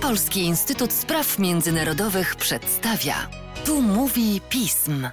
Polski Instytut Spraw Międzynarodowych przedstawia. Tu mówi pism.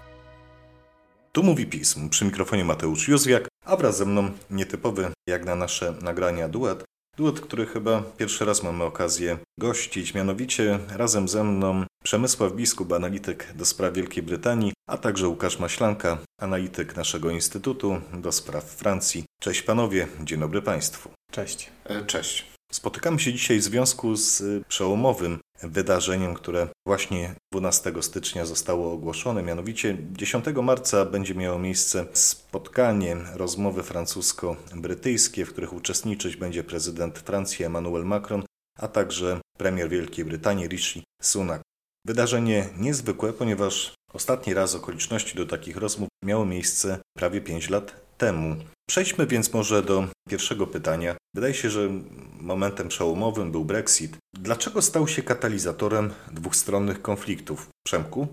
Tu mówi pism. Przy mikrofonie Mateusz Józwiak, a wraz ze mną nietypowy jak na nasze nagrania duet. Duet, który chyba pierwszy raz mamy okazję gościć, mianowicie razem ze mną Przemysław Biskup, analityk do spraw Wielkiej Brytanii, a także Łukasz Maślanka, analityk naszego Instytutu do spraw Francji. Cześć panowie, dzień dobry państwu. Cześć. E, cześć. Spotykamy się dzisiaj w związku z y, przełomowym wydarzeniem, które właśnie 12 stycznia zostało ogłoszone. Mianowicie 10 marca będzie miało miejsce spotkanie, rozmowy francusko-brytyjskie, w których uczestniczyć będzie prezydent Francji Emmanuel Macron, a także premier Wielkiej Brytanii Rishi Sunak. Wydarzenie niezwykłe, ponieważ ostatni raz okoliczności do takich rozmów miało miejsce prawie 5 lat temu. Przejdźmy więc może do pierwszego pytania. Wydaje się, że momentem przełomowym był Brexit. Dlaczego stał się katalizatorem dwustronnych konfliktów? Przemku?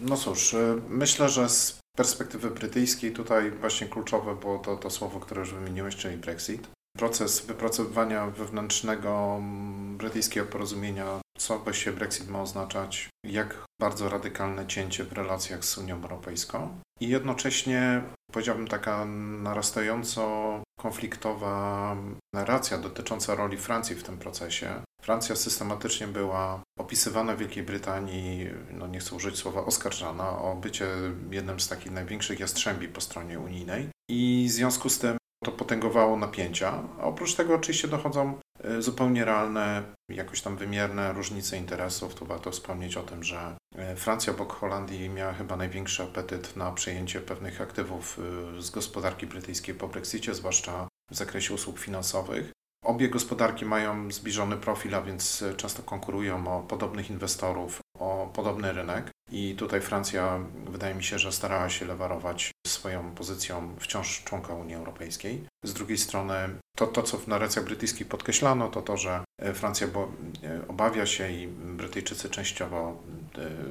No cóż, y, myślę, że z perspektywy brytyjskiej tutaj właśnie kluczowe było to, to słowo, które już wymieniłeś, czyli Brexit. Proces wypracowywania wewnętrznego mm, brytyjskiego porozumienia, co właściwie Brexit ma oznaczać, jak bardzo radykalne cięcie w relacjach z Unią Europejską i jednocześnie powiedziałbym taka narastająco konfliktowa narracja dotycząca roli Francji w tym procesie. Francja systematycznie była opisywana w Wielkiej Brytanii, no nie chcę użyć słowa oskarżana, o bycie jednym z takich największych jastrzębi po stronie unijnej i w związku z tym to potęgowało napięcia. A oprócz tego oczywiście dochodzą zupełnie realne, jakoś tam wymierne różnice interesów. Tu warto wspomnieć o tym, że e, Francja obok Holandii miała chyba największy apetyt na przejęcie pewnych aktywów e, z gospodarki brytyjskiej po Brexicie, zwłaszcza w zakresie usług finansowych. Obie gospodarki mają zbliżony profil, a więc często konkurują o podobnych inwestorów, o podobny rynek. I tutaj Francja, wydaje mi się, że starała się lewarować swoją pozycją wciąż członka Unii Europejskiej. Z drugiej strony to, to co w narracjach brytyjskich podkreślano, to to, że Francja bo, e, obawia się i Brytyjczycy częściowo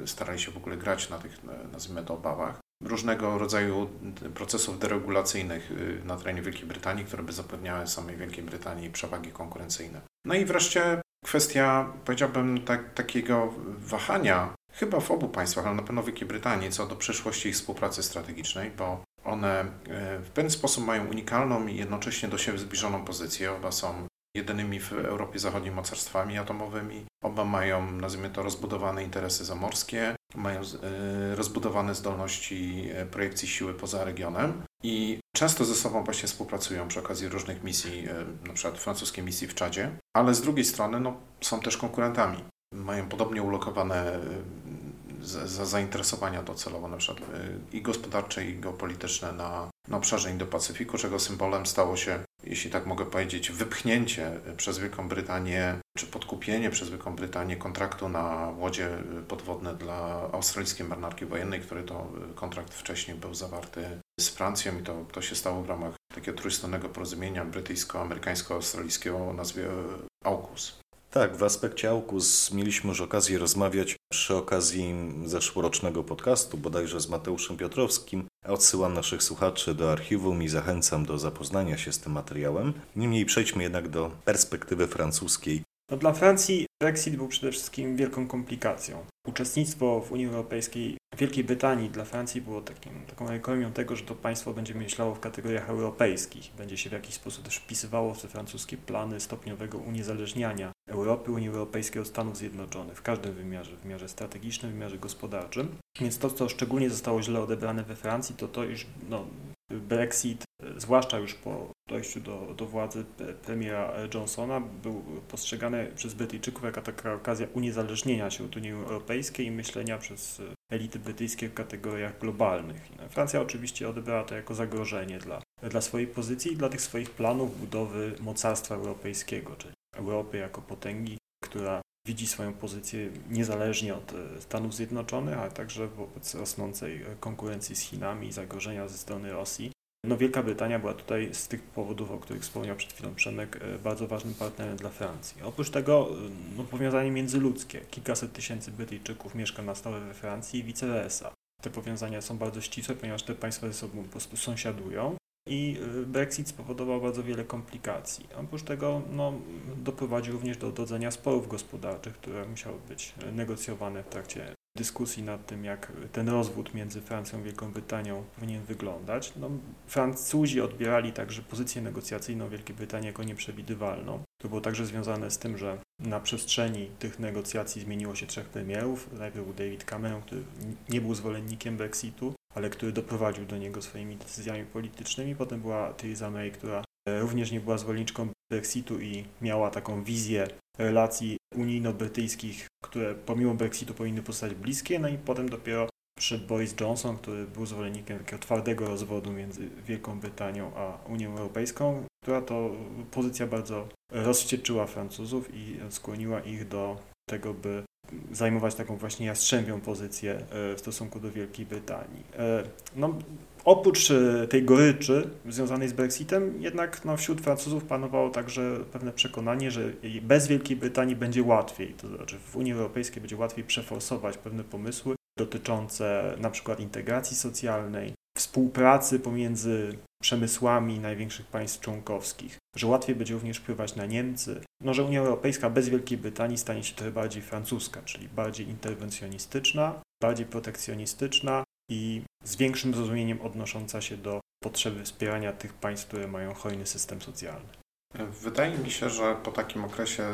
e, starali się w ogóle grać na tych, nazwijmy to, obawach, różnego rodzaju procesów deregulacyjnych y, na terenie Wielkiej Brytanii, które by zapewniały samej Wielkiej Brytanii przewagi konkurencyjne. No i wreszcie kwestia, powiedziałbym, tak, takiego wahania, chyba w obu państwach, ale na pewno w Wielkiej Brytanii, co do przyszłości ich współpracy strategicznej, bo one y, w pewien sposób mają unikalną i jednocześnie do siebie zbliżoną pozycję. Oba są jedynymi w Europie Zachodniej mocarstwami atomowymi. Oba mają, nazwijmy to, rozbudowane interesy zamorskie, mają e, rozbudowane zdolności e, projekcji siły poza regionem i często ze sobą właśnie współpracują przy okazji różnych misji, e, na przykład francuskiej misji w Czadzie, ale z drugiej strony no, są też konkurentami. Mają podobnie ulokowane za zainteresowania docelowo, na przykład i gospodarcze, i geopolityczne na, na obszarze Indo-Pacyfiku, czego symbolem stało się jeśli tak mogę powiedzieć, wypchnięcie przez Wielką Brytanię, czy podkupienie przez Wielką Brytanię kontraktu na łodzie podwodne dla australijskiej marynarki wojennej, który to kontrakt wcześniej był zawarty z Francją i to, to się stało w ramach takiego trójstronnego porozumienia brytyjsko-amerykańsko-australijskiego o nazwie AUKUS. Tak, w aspekcie AUKUS mieliśmy już okazję rozmawiać przy okazji zeszłorocznego podcastu, bodajże z Mateuszem Piotrowskim. Odsyłam naszych słuchaczy do archiwum i zachęcam do zapoznania się z tym materiałem. Niemniej przejdźmy jednak do perspektywy francuskiej. No dla Francji Brexit był przede wszystkim wielką komplikacją. Uczestnictwo w Unii Europejskiej Wielkiej Brytanii dla Francji było takim, taką ekonomią tego, że to państwo będzie myślało w kategoriach europejskich, będzie się w jakiś sposób też wpisywało w te francuskie plany stopniowego uniezależniania Europy, Unii Europejskiej od Stanów Zjednoczonych w każdym wymiarze, w wymiarze strategicznym, w wymiarze gospodarczym. Więc to, co szczególnie zostało źle odebrane we Francji, to to, iż no, Brexit, zwłaszcza już po dojściu do, do władzy premiera Johnsona, był postrzegany przez Brytyjczyków jako taka okazja uniezależnienia się od Unii Europejskiej i myślenia przez elity brytyjskie w kategoriach globalnych. Francja oczywiście odebrała to jako zagrożenie dla, dla swojej pozycji i dla tych swoich planów budowy mocarstwa europejskiego, czyli Europy jako potęgi, która widzi swoją pozycję niezależnie od e, Stanów Zjednoczonych, ale także wobec rosnącej konkurencji z Chinami i zagrożenia ze strony Rosji. No Wielka Brytania była tutaj z tych powodów, o których wspomniał przed chwilą Przemek, e, bardzo ważnym partnerem dla Francji. Oprócz tego e, no, powiązanie międzyludzkie. Kilkaset tysięcy Brytyjczyków mieszka na stałe we Francji i vice versa. Te powiązania są bardzo ścisłe, ponieważ te państwa ze sobą po prostu sąsiadują. I y, Brexit spowodował bardzo wiele komplikacji. Oprócz tego no, doprowadził również do dodzenia sporów gospodarczych, które musiały być negocjowane w trakcie dyskusji nad tym, jak ten rozwód między Francją a Wielką Brytanią powinien wyglądać. No, Francuzi odbierali także pozycję negocjacyjną Wielkiej Brytanii jako nieprzewidywalną. To było także związane z tym, że na przestrzeni tych negocjacji zmieniło się trzech premierów. Najpierw był David Cameron, który nie był zwolennikiem Brexitu, ale który doprowadził do niego swoimi decyzjami politycznymi. Potem była Theresa May, która również nie była zwolenniczką Brexitu i miała taką wizję relacji unijno-brytyjskich, które pomimo Brexitu powinny pozostać bliskie, no i potem dopiero przyszedł Boris Johnson, który był zwolennikiem takiego twardego rozwodu między Wielką Brytanią a Unią Europejską, która to pozycja bardzo rozwścieczyła Francuzów i skłoniła ich do tego, by zajmować taką właśnie jastrzębią pozycję e, w stosunku do Wielkiej Brytanii. E, no, oprócz e, tej goryczy związanej z Brexitem, jednak no, wśród Francuzów panowało także pewne przekonanie, że bez Wielkiej Brytanii będzie łatwiej, to znaczy w Unii Europejskiej będzie łatwiej przeforsować pewne pomysły dotyczące na przykład integracji socjalnej, współpracy pomiędzy przemysłami największych państw członkowskich, że łatwiej będzie również wpływać na Niemcy, no, że Unia Europejska bez Wielkiej Brytanii stanie się trochę bardziej francuska, czyli bardziej interwencjonistyczna, bardziej protekcjonistyczna i z większym zrozumieniem odnosząca się do potrzeby wspierania tych państw, które mają hojny system socjalny. Wydaje mi się, że po takim okresie,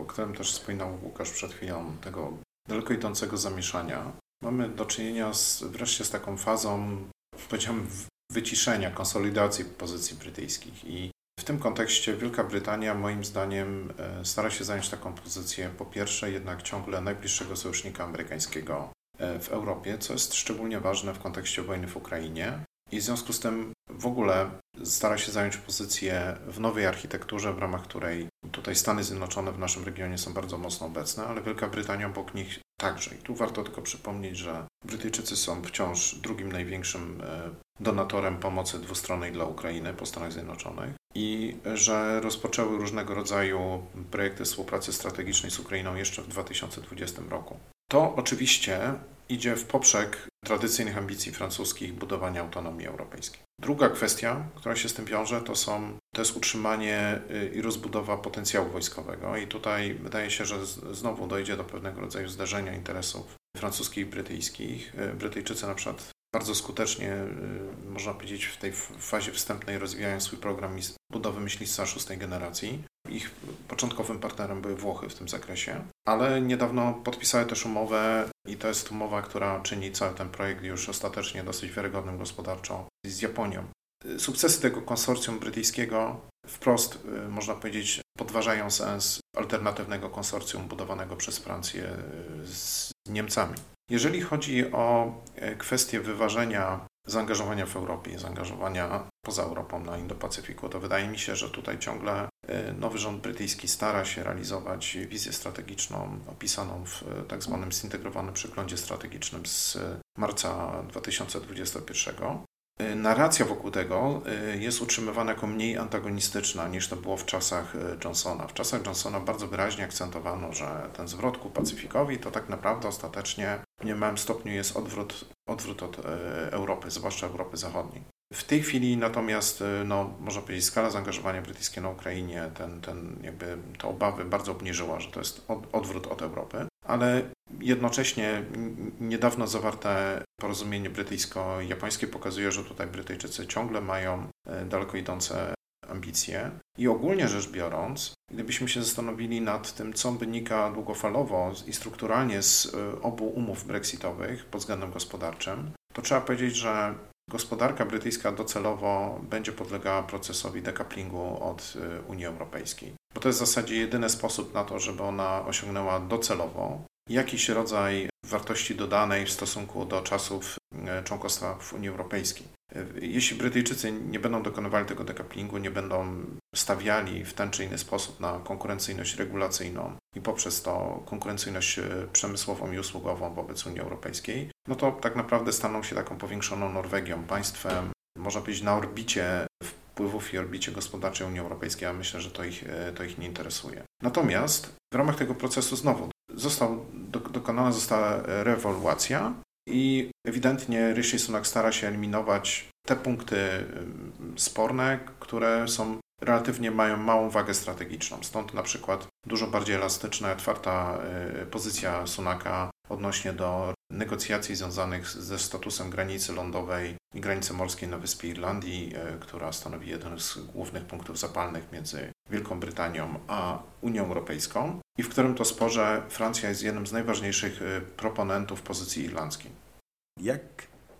o którym też wspominał Łukasz przed chwilą, tego daleko idącego zamieszania, mamy do czynienia z, wreszcie z taką fazą, powiedziałbym, wyciszenia, konsolidacji pozycji brytyjskich. I w tym kontekście Wielka Brytania, moim zdaniem, e, stara się zająć taką pozycję, po pierwsze, jednak ciągle najbliższego sojusznika amerykańskiego e, w Europie, co jest szczególnie ważne w kontekście wojny w Ukrainie. I w związku z tym w ogóle stara się zająć pozycję w nowej architekturze, w ramach której tutaj Stany Zjednoczone w naszym regionie są bardzo mocno obecne, ale Wielka Brytania obok nich także. I tu warto tylko przypomnieć, że Brytyjczycy są wciąż drugim największym e, donatorem pomocy dwustronnej dla Ukrainy po Stanach Zjednoczonych i że rozpoczęły różnego rodzaju projekty współpracy strategicznej z Ukrainą jeszcze w 2020 roku. To oczywiście idzie w poprzek tradycyjnych ambicji francuskich budowania autonomii europejskiej. Druga kwestia, która się z tym wiąże, to, są, to jest utrzymanie y, i rozbudowa potencjału wojskowego. I tutaj wydaje się, że znowu dojdzie do pewnego rodzaju zderzenia interesów francuskich i brytyjskich. Y, Brytyjczycy na przykład bardzo skutecznie, y, można powiedzieć, w tej fazie wstępnej rozwijają swój program budowy myślistwa szóstej generacji. Ich początkowym partnerem były Włochy w tym zakresie, ale niedawno podpisały też umowę i to jest umowa, która czyni cały ten projekt już ostatecznie dosyć wiarygodnym gospodarczo z Japonią. Sukcesy tego konsorcjum brytyjskiego wprost, y, można powiedzieć, podważają sens alternatywnego konsorcjum budowanego przez Francję y, z Niemcami. Jeżeli chodzi o e, kwestię wyważenia zaangażowania w Europie, zaangażowania poza Europą na Indo-Pacyfiku, to wydaje mi się, że tutaj ciągle e, nowy rząd brytyjski stara się realizować wizję strategiczną opisaną w e, tak zwanym zintegrowanym przeglądzie strategicznym z marca 2021. E, narracja wokół tego jest utrzymywana jako mniej antagonistyczna niż to było w czasach Johnsona. W czasach Johnsona bardzo wyraźnie akcentowano, że ten zwrot ku Pacyfikowi to tak naprawdę ostatecznie w niemałym stopniu jest odwrót, odwrót od Europy, zwłaszcza Europy Zachodniej. W tej chwili natomiast, y, no, można powiedzieć, skala zaangażowania brytyjskiego na Ukrainie, ten, ten, jakby te obawy bardzo obniżyła, że to jest od, odwrót od Europy, ale jednocześnie niedawno zawarte porozumienie brytyjsko-japońskie pokazuje, że tutaj Brytyjczycy ciągle mają y, daleko idące ambicje. I ogólnie rzecz biorąc, gdybyśmy się zastanowili nad tym, co wynika długofalowo i strukturalnie z y, obu umów brexitowych pod względem gospodarczym, to trzeba powiedzieć, że Gospodarka brytyjska docelowo będzie podlegała procesowi decouplingu od y, Unii Europejskiej, bo to jest w zasadzie jedyny sposób na to, żeby ona osiągnęła docelowo jakiś rodzaj wartości dodanej w stosunku do czasów y, członkostwa w Unii Europejskiej. Jeśli Brytyjczycy nie będą dokonywali tego decouplingu, nie będą stawiali w ten czy inny sposób na konkurencyjność regulacyjną i poprzez to konkurencyjność e, przemysłową i usługową wobec Unii Europejskiej, no to tak naprawdę staną się taką powiększoną Norwegią, państwem, można powiedzieć, na orbicie wpływów i orbicie gospodarczej Unii Europejskiej, a myślę, że to ich, e, to ich nie interesuje. Natomiast w ramach tego procesu znowu został, do, dokonana została rewolucja i ewidentnie Rishi Sunak stara się eliminować te punkty sporne, które są relatywnie mają małą wagę strategiczną. Stąd na przykład dużo bardziej elastyczna, otwarta y, pozycja Sunaka odnośnie do negocjacji związanych ze statusem granicy lądowej i granicy morskiej na wyspie Irlandii, y, która stanowi jeden z głównych punktów zapalnych między Wielką Brytanią a Unią Europejską i w którym to sporze Francja jest jednym z najważniejszych y, proponentów pozycji irlandzkiej. Jak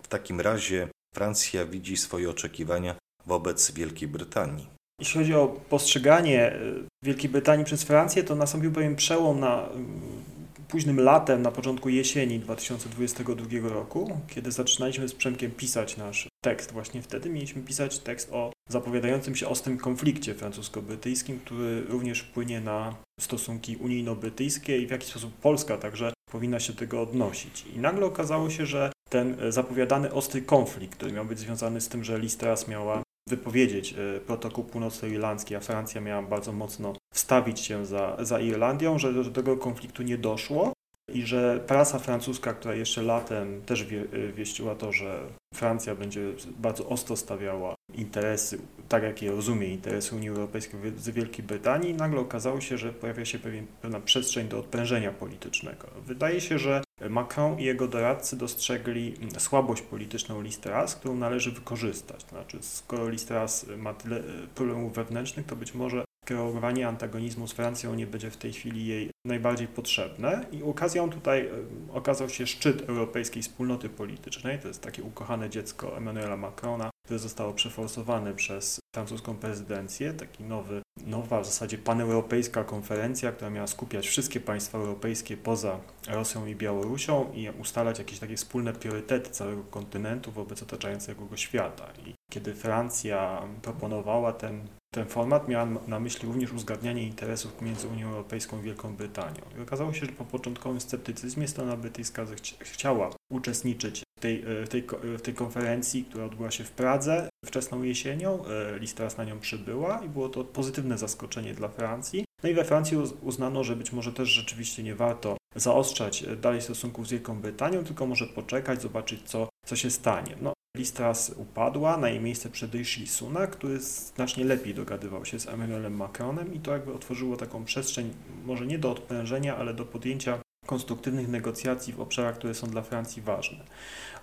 w takim razie Francja widzi swoje oczekiwania wobec Wielkiej Brytanii? Jeśli chodzi o postrzeganie e, Wielkiej Brytanii przez Francję, to nastąpił pewien przełom na mm, późnym latem, na początku jesieni 2022 roku, kiedy zaczynaliśmy z Przemkiem pisać nasz tekst. Właśnie wtedy mieliśmy pisać tekst o zapowiadającym się ostrym konflikcie francusko-brytyjskim, który również wpłynie na stosunki unijno-brytyjskie i w jaki sposób Polska także powinna się do tego odnosić. I nagle okazało się, że ten e, zapowiadany ostry konflikt, który miał być związany z tym, że Listras miała wypowiedzieć e, protokół północnoirlandzki, a Francja miała bardzo mocno wstawić się za, za Irlandią, że do tego konfliktu nie doszło i że prasa francuska, która jeszcze latem też wie, e, wieściła to, że Francja będzie bardzo ostro stawiała interesy, tak jak je rozumie, interesy Unii Europejskiej z Wielkiej Brytanii, nagle okazało się, że pojawia się pewien, pewna przestrzeń do odprężenia politycznego. Wydaje się, że Macron i jego doradcy dostrzegli słabość polityczną Listras, którą należy wykorzystać. Znaczy, skoro Listras ma tyle problemów wewnętrznych, to być może kreowanie antagonizmu z Francją nie będzie w tej chwili jej najbardziej potrzebne. I okazją tutaj okazał się szczyt Europejskiej Wspólnoty Politycznej, to jest takie ukochane dziecko Emmanuela Macrona, które zostało przeforsowane przez francuską prezydencję, taki nowy, nowa w zasadzie paneuropejska konferencja, która miała skupiać wszystkie państwa europejskie poza Rosją i Białorusią i ustalać jakieś takie wspólne priorytety całego kontynentu wobec otaczającego go świata. I kiedy Francja proponowała ten ten format miał na myśli również uzgadnianie interesów między Unią Europejską i Wielką Brytanią. I okazało się, że po początkowym sceptycyzmie strona brytyjska chciała uczestniczyć w tej, e, w tej, w tej konferencji, która odbyła się w Pradze wczesną jesienią. E, lista na nią przybyła i było to pozytywne zaskoczenie dla Francji. No i we Francji uznano, że być może też rzeczywiście nie warto zaostrzać e, dalej stosunków z Wielką Brytanią, tylko może poczekać, zobaczyć, co, co się stanie. No, Listras upadła, na jej miejsce wszedł Rishi Sunak, który znacznie lepiej dogadywał się z Emmanuelem Macronem i to jakby otworzyło taką przestrzeń, może nie do odprężenia, ale do podjęcia konstruktywnych negocjacji w obszarach, które są dla Francji ważne.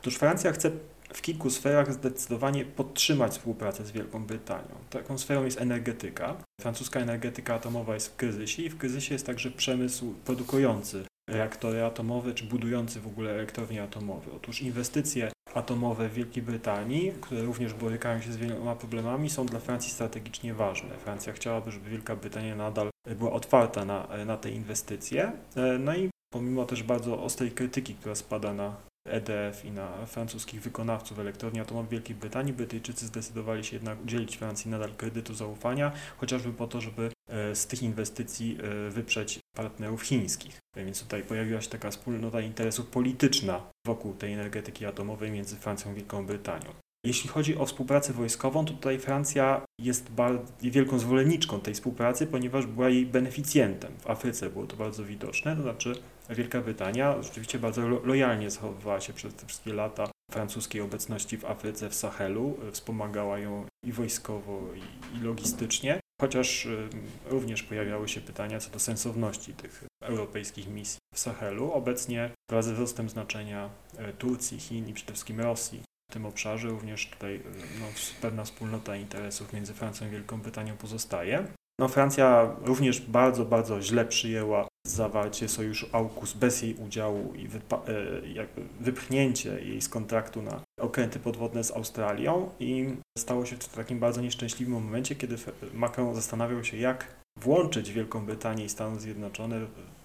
Otóż Francja chce w kilku sferach zdecydowanie podtrzymać współpracę z Wielką Brytanią. Taką sferą jest energetyka. Francuska energetyka atomowa jest w kryzysie i w kryzysie jest także przemysł produkujący reaktory atomowe, czy budujący w ogóle elektrownie atomowe. Otóż inwestycje atomowe w Wielkiej Brytanii, które również borykają się z wieloma problemami, są dla Francji strategicznie ważne. Francja chciałaby, żeby Wielka Brytania nadal była otwarta na, na te inwestycje. No i pomimo też bardzo ostrej krytyki, która spada na EDF i na francuskich wykonawców elektrowni atomowej Wielkiej Brytanii, Brytyjczycy zdecydowali się jednak udzielić Francji nadal kredytu zaufania, chociażby po to, żeby e, z tych inwestycji e, wyprzeć partnerów chińskich. Więc tutaj pojawiła się taka wspólnota interesów polityczna wokół tej energetyki atomowej między Francją i Wielką Brytanią. Jeśli chodzi o współpracę wojskową, to tutaj Francja jest bardzo, wielką zwolenniczką tej współpracy, ponieważ była jej beneficjentem. W Afryce było to bardzo widoczne, to znaczy Wielka Brytania rzeczywiście bardzo lojalnie zachowywała się przez te wszystkie lata francuskiej obecności w Afryce, w Sahelu, wspomagała ją i wojskowo, i logistycznie, chociaż y, również pojawiały się pytania co do sensowności tych europejskich misji w Sahelu. Obecnie wraz ze wzrostem znaczenia y, Turcji, Chin i przede wszystkim Rosji w tym obszarze również tutaj y, no, pewna wspólnota interesów między Francją i Wielką Brytanią pozostaje. No, Francja również bardzo, bardzo źle przyjęła zawarcie sojuszu AUKUS bez jej udziału i e, wypchnięcie jej z kontraktu na okręty podwodne z Australią i stało się to w takim bardzo nieszczęśliwym momencie, kiedy Macron zastanawiał się, jak włączyć Wielką Brytanię i Stany Zjednoczone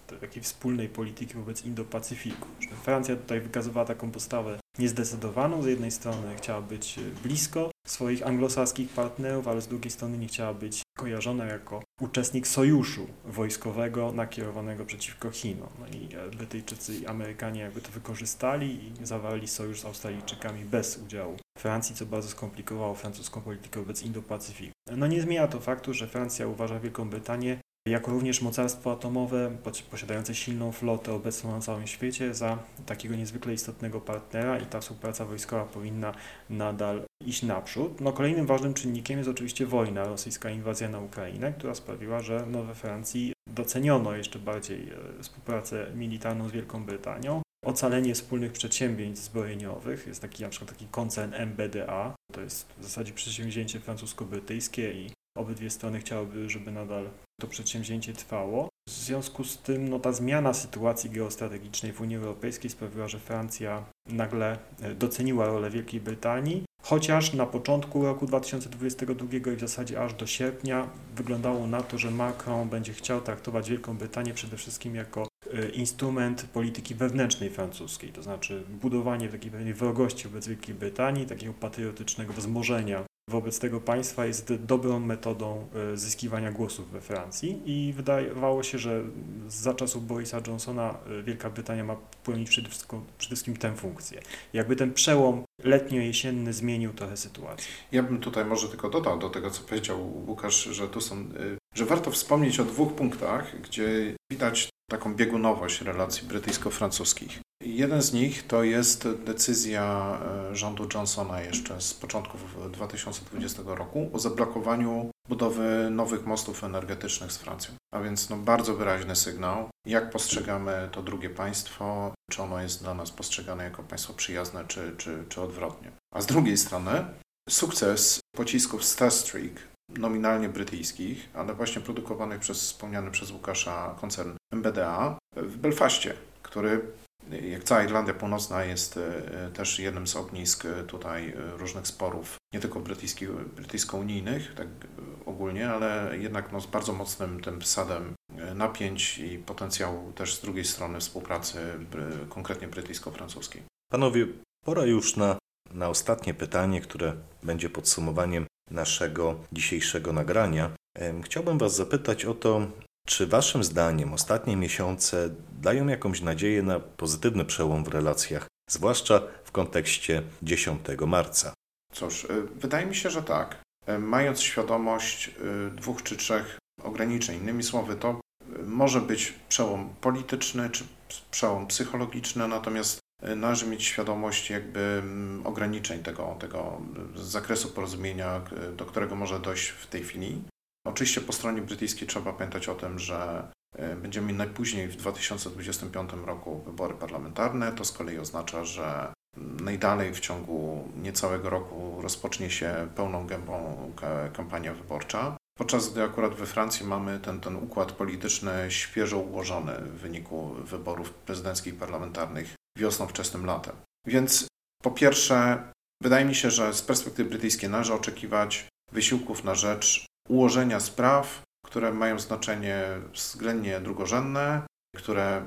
do takiej wspólnej polityki wobec Indo-Pacyfiku. Francja tutaj wykazywała taką postawę niezdecydowaną. Z jednej strony chciała być blisko swoich anglosaskich partnerów, ale z drugiej strony nie chciała być kojarzona jako uczestnik sojuszu wojskowego nakierowanego przeciwko Chinom. No i Brytyjczycy i Amerykanie jakby to wykorzystali i zawarli sojusz z Australijczykami bez udziału Francji, co bardzo skomplikowało francuską politykę wobec Indo-Pacyfiku. No nie zmienia to faktu, że Francja uważa Wielką Brytanię jako również mocarstwo atomowe posiadające silną flotę obecną na całym świecie za takiego niezwykle istotnego partnera i ta współpraca wojskowa powinna nadal iść naprzód. No, kolejnym ważnym czynnikiem jest oczywiście wojna, rosyjska inwazja na Ukrainę, która sprawiła, że no, we Francji doceniono jeszcze bardziej e, współpracę militarną z Wielką Brytanią. Ocalenie wspólnych przedsięwzięć zbrojeniowych jest taki na przykład taki koncern MBDA, to jest w zasadzie przedsięwzięcie francusko-brytyjskie i obydwie strony chciałyby, żeby nadal to przedsięwzięcie trwało. W związku z tym no, ta zmiana sytuacji geostrategicznej w Unii Europejskiej sprawiła, że Francja nagle e, doceniła rolę Wielkiej Brytanii, chociaż na początku roku 2022 i w zasadzie aż do sierpnia wyglądało na to, że Macron będzie chciał traktować Wielką Brytanię przede wszystkim jako e, instrument polityki wewnętrznej francuskiej, to znaczy budowanie takiej pewnej wrogości wobec Wielkiej Brytanii, takiego patriotycznego wzmożenia wobec tego państwa jest dobrą metodą e, zyskiwania głosów we Francji i wydawało się, że za czasów Borisa Johnsona e, Wielka Brytania ma pełnić przede wszystkim, przede wszystkim tę funkcję. Jakby ten przełom letnio-jesienny zmienił trochę sytuację. Ja bym tutaj może tylko dodał do tego, co powiedział Łukasz, że tu są, e, że warto wspomnieć o dwóch punktach, gdzie widać taką biegunowość relacji brytyjsko-francuskich. Jeden z nich to jest decyzja e, rządu Johnsona jeszcze z początków 2020 roku o zablokowaniu budowy nowych mostów energetycznych z Francją. A więc no, bardzo wyraźny sygnał, jak postrzegamy to drugie państwo, czy ono jest dla nas postrzegane jako państwo przyjazne, czy, czy, czy odwrotnie. A z drugiej strony sukces pocisków Starstreak, nominalnie brytyjskich, ale właśnie produkowanych przez wspomniany przez Łukasza koncern MBDA w Belfaście, który jak cała Irlandia Północna jest e, też jednym z ognisk e, tutaj e, różnych sporów, nie tylko brytyjsko-unijnych, tak ogólnie, ale jednak no, z bardzo mocnym tym wsadem napięć i potencjału też z drugiej strony współpracy konkretnie brytyjsko-francuskiej. Panowie, pora już na, na ostatnie pytanie, które będzie podsumowaniem naszego dzisiejszego nagrania. Chciałbym Was zapytać o to, czy Waszym zdaniem ostatnie miesiące dają jakąś nadzieję na pozytywny przełom w relacjach, zwłaszcza w kontekście 10 marca? Cóż, y, wydaje mi się, że tak. Y, mając świadomość y, dwóch czy trzech ograniczeń, innymi słowy, to może być przełom polityczny czy przełom psychologiczny, natomiast należy mieć świadomość jakby mm, ograniczeń tego, tego zakresu porozumienia, do którego może dojść w tej chwili. Oczywiście po stronie brytyjskiej trzeba pamiętać o tym, że będziemy mieli najpóźniej w 2025 roku wybory parlamentarne. To z kolei oznacza, że najdalej w ciągu niecałego roku rozpocznie się pełną gębą kampania wyborcza. Podczas gdy akurat we Francji mamy ten, ten układ polityczny świeżo ułożony w wyniku wyborów prezydenckich, parlamentarnych wiosną, wczesnym latem. Więc po pierwsze, wydaje mi się, że z perspektywy brytyjskiej należy oczekiwać wysiłków na rzecz ułożenia spraw, które mają znaczenie względnie drugorzędne, które,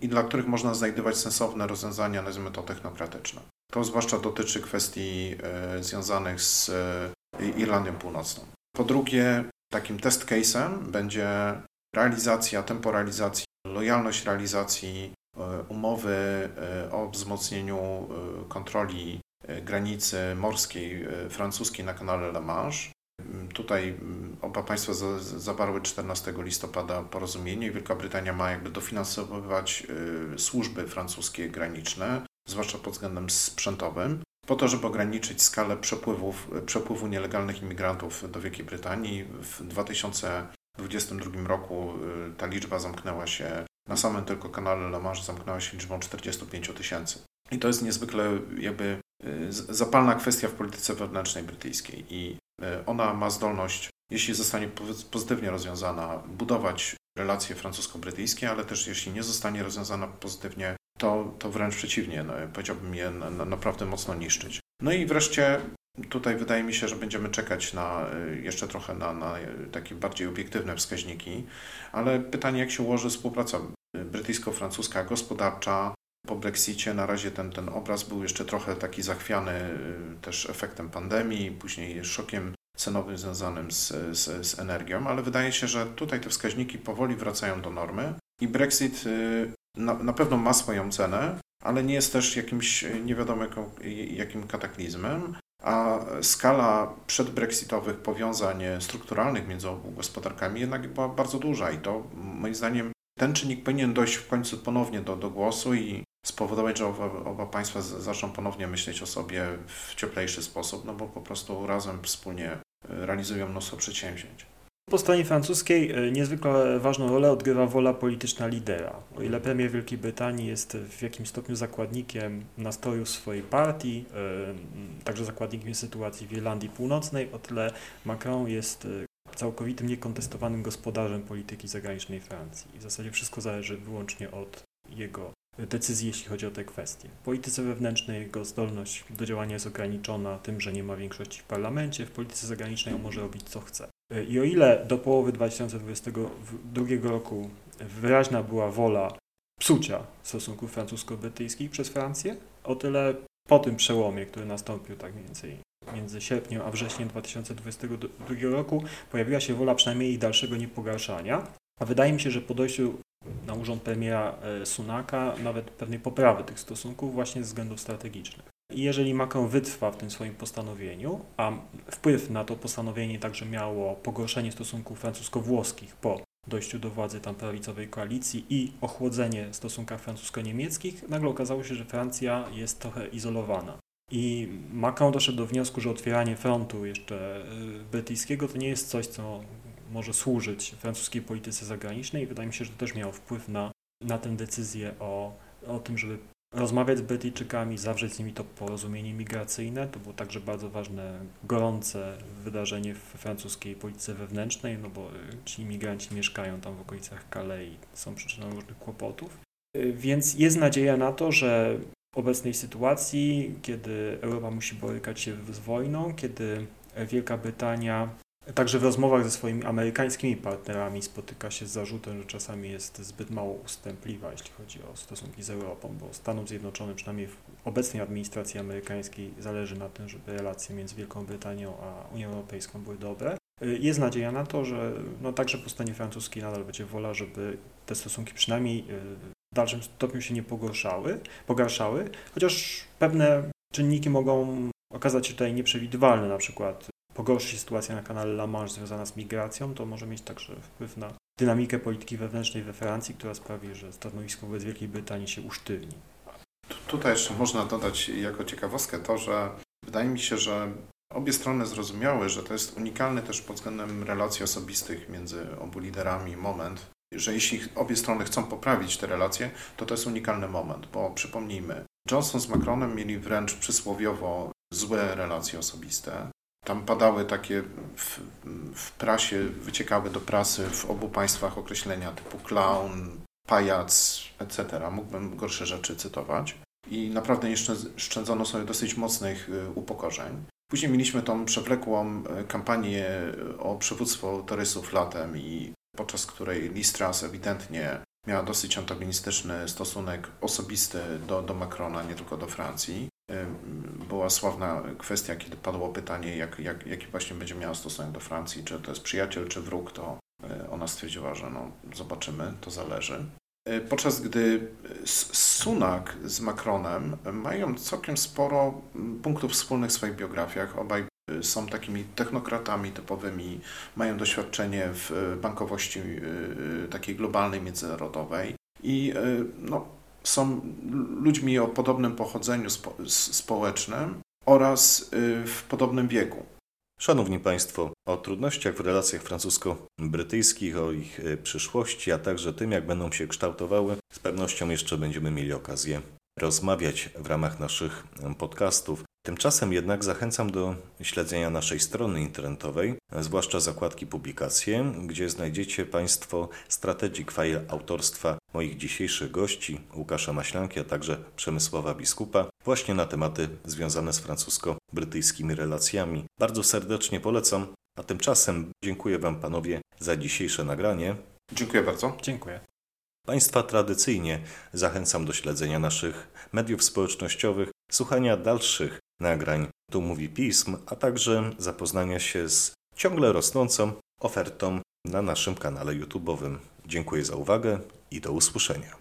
i dla których można znajdować sensowne rozwiązania, nazwijmy to technokratyczne. To zwłaszcza dotyczy kwestii e, związanych z e, Irlandią Północną. Po drugie, takim test case'em będzie realizacja, tempo realizacji, lojalność realizacji e, umowy o wzmocnieniu kontroli granicy morskiej francuskiej na kanale La Manche, Tutaj państwa zawarły 14 listopada porozumienie. Wielka Brytania ma jakby dofinansowywać y, służby francuskie graniczne, zwłaszcza pod względem sprzętowym, po to, żeby ograniczyć skalę przepływów, przepływu nielegalnych imigrantów do Wielkiej Brytanii. W 2022 roku y, ta liczba zamknęła się na samym tylko kanale La Manche zamknęła się liczbą 45 tysięcy. I to jest niezwykle jakby y, zapalna kwestia w polityce wewnętrznej brytyjskiej i ona ma zdolność, jeśli zostanie pozytywnie rozwiązana, budować relacje francusko-brytyjskie, ale też jeśli nie zostanie rozwiązana pozytywnie, to, to wręcz przeciwnie, no, powiedziałbym je na, na, naprawdę mocno niszczyć. No i wreszcie tutaj wydaje mi się, że będziemy czekać na e, jeszcze trochę na, na takie bardziej obiektywne wskaźniki, ale pytanie, jak się ułoży współpraca brytyjsko-francuska, gospodarcza, po Brexicie na razie ten, ten obraz był jeszcze trochę taki zachwiany y, też efektem pandemii, później szokiem cenowym związanym z, z, z energią, ale wydaje się, że tutaj te wskaźniki powoli wracają do normy i Brexit y, na, na pewno ma swoją cenę, ale nie jest też jakimś nie wiadomo jakim kataklizmem, a skala przedbrexitowych powiązań strukturalnych między obu gospodarkami jednak była bardzo duża i to moim zdaniem ten czynnik powinien dojść w końcu ponownie do, do głosu i spowodować, że oba, oba państwa zaczną ponownie myśleć o sobie w cieplejszy sposób, no bo po prostu razem wspólnie realizują mnóstwo przedsięwzięć. Po stronie francuskiej e, niezwykle ważną rolę odgrywa wola polityczna lidera. O ile premier Wielkiej Brytanii jest w jakimś stopniu zakładnikiem nastroju swojej partii, e, także zakładnikiem sytuacji w Irlandii Północnej, o tyle Macron jest e, całkowitym niekontestowanym gospodarzem polityki zagranicznej Francji. I w zasadzie wszystko zależy wyłącznie od jego decyzji, jeśli chodzi o te kwestie. W polityce wewnętrznej jego zdolność do działania jest ograniczona tym, że nie ma większości w parlamencie. W polityce zagranicznej on może robić co chce. I o ile do połowy 2022 roku wyraźna była wola psucia stosunków francusko-brytyjskich przez Francję, o tyle po tym przełomie, który nastąpił tak mniej więcej między sierpniem a wrześniem 2022 roku, pojawiła się wola przynajmniej dalszego niepogarszania. A wydaje mi się, że po dojściu urząd premiera e, Sunaka nawet pewnej poprawy tych stosunków właśnie ze względów strategicznych. I jeżeli Macron wytrwa w tym swoim postanowieniu, a wpływ na to postanowienie także miało pogorszenie stosunków francusko-włoskich po dojściu do władzy tam prawicowej koalicji i ochłodzenie w stosunkach francusko-niemieckich, nagle okazało się, że Francja jest trochę izolowana. I Macron doszedł do wniosku, że otwieranie frontu jeszcze y, brytyjskiego to nie jest coś, co może służyć francuskiej polityce zagranicznej. Wydaje mi się, że to też miało wpływ na, na tę decyzję o, o tym, żeby rozmawiać z Brytyjczykami, zawrzeć z nimi to porozumienie migracyjne. To było także bardzo ważne, gorące wydarzenie w francuskiej polityce wewnętrznej, no bo ci imigranci mieszkają tam w okolicach Calais i są przyczyną różnych kłopotów. Więc jest nadzieja na to, że w obecnej sytuacji, kiedy Europa musi borykać się z wojną, kiedy Wielka Brytania Także w rozmowach ze swoimi amerykańskimi partnerami spotyka się z zarzutem, że czasami jest zbyt mało ustępliwa, jeśli chodzi o stosunki z Europą, bo Stanom Zjednoczonym, przynajmniej w obecnej administracji amerykańskiej, zależy na tym, żeby relacje między Wielką Brytanią a Unią Europejską były dobre. Jest nadzieja na to, że no, także po stronie francuskiej nadal będzie wola, żeby te stosunki przynajmniej y, w dalszym stopniu się nie pogorszały, pogarszały, chociaż pewne czynniki mogą okazać się tutaj nieprzewidywalne, na przykład pogorszy się sytuacja na kanale La Manche związana z migracją, to może mieć także wpływ na dynamikę polityki wewnętrznej we Francji, która sprawi, że stanowisko wobec Wielkiej Brytanii się usztywni. Tutaj jeszcze można dodać jako ciekawostkę to, że wydaje mi się, że obie strony zrozumiały, że to jest unikalny też pod względem relacji osobistych między obu liderami moment, że jeśli obie strony chcą poprawić te relacje, to to jest unikalny moment, bo przypomnijmy, Johnson z Macronem mieli wręcz przysłowiowo złe relacje osobiste. Tam padały takie w, w, prasie, wyciekały do prasy w obu państwach określenia typu clown, pajac, etc. Mógłbym gorsze rzeczy cytować. I naprawdę nie szczędzono sobie dosyć mocnych y, upokorzeń. Później mieliśmy tą przewlekłą y, kampanię o przywództwo torysów latem i podczas której Listras ewidentnie miała dosyć antagonistyczny stosunek osobisty do, do Macrona, nie tylko do Francji była sławna kwestia, kiedy padło pytanie, jak, jak, jaki właśnie będzie miała stosunek do Francji, czy to jest przyjaciel, czy wróg, to e, ona stwierdziła, że no, zobaczymy, to zależy. E, podczas gdy Sunak z Macronem mają całkiem sporo punktów wspólnych w swoich biografiach. Obaj e, są takimi technokratami typowymi, mają doświadczenie w bankowości takiej globalnej, międzynarodowej i no, są ludźmi o podobnym pochodzeniu spo społecznym oraz y, w podobnym wieku. Szanowni Państwo, o trudnościach w relacjach francusko-brytyjskich, o ich y, przyszłości, a także tym, jak będą się kształtowały, z pewnością jeszcze będziemy mieli okazję rozmawiać w ramach naszych podcastów. Tymczasem jednak zachęcam do śledzenia naszej strony internetowej, zwłaszcza zakładki publikacje, gdzie znajdziecie Państwo strategic file autorstwa moich dzisiejszych gości, Łukasza Maślanki, a także Przemysława Biskupa, właśnie na tematy związane z francusko-brytyjskimi relacjami. Bardzo serdecznie polecam, a tymczasem dziękuję Wam panowie za dzisiejsze nagranie. Dziękuję bardzo. Dziękuję. Państwa tradycyjnie zachęcam do śledzenia naszych mediów społecznościowych, słuchania dalszych nagrań Tu Mówi Pism, a także zapoznania się z ciągle rosnącą ofertą na naszym kanale YouTube'owym. Dziękuję za uwagę i do usłyszenia.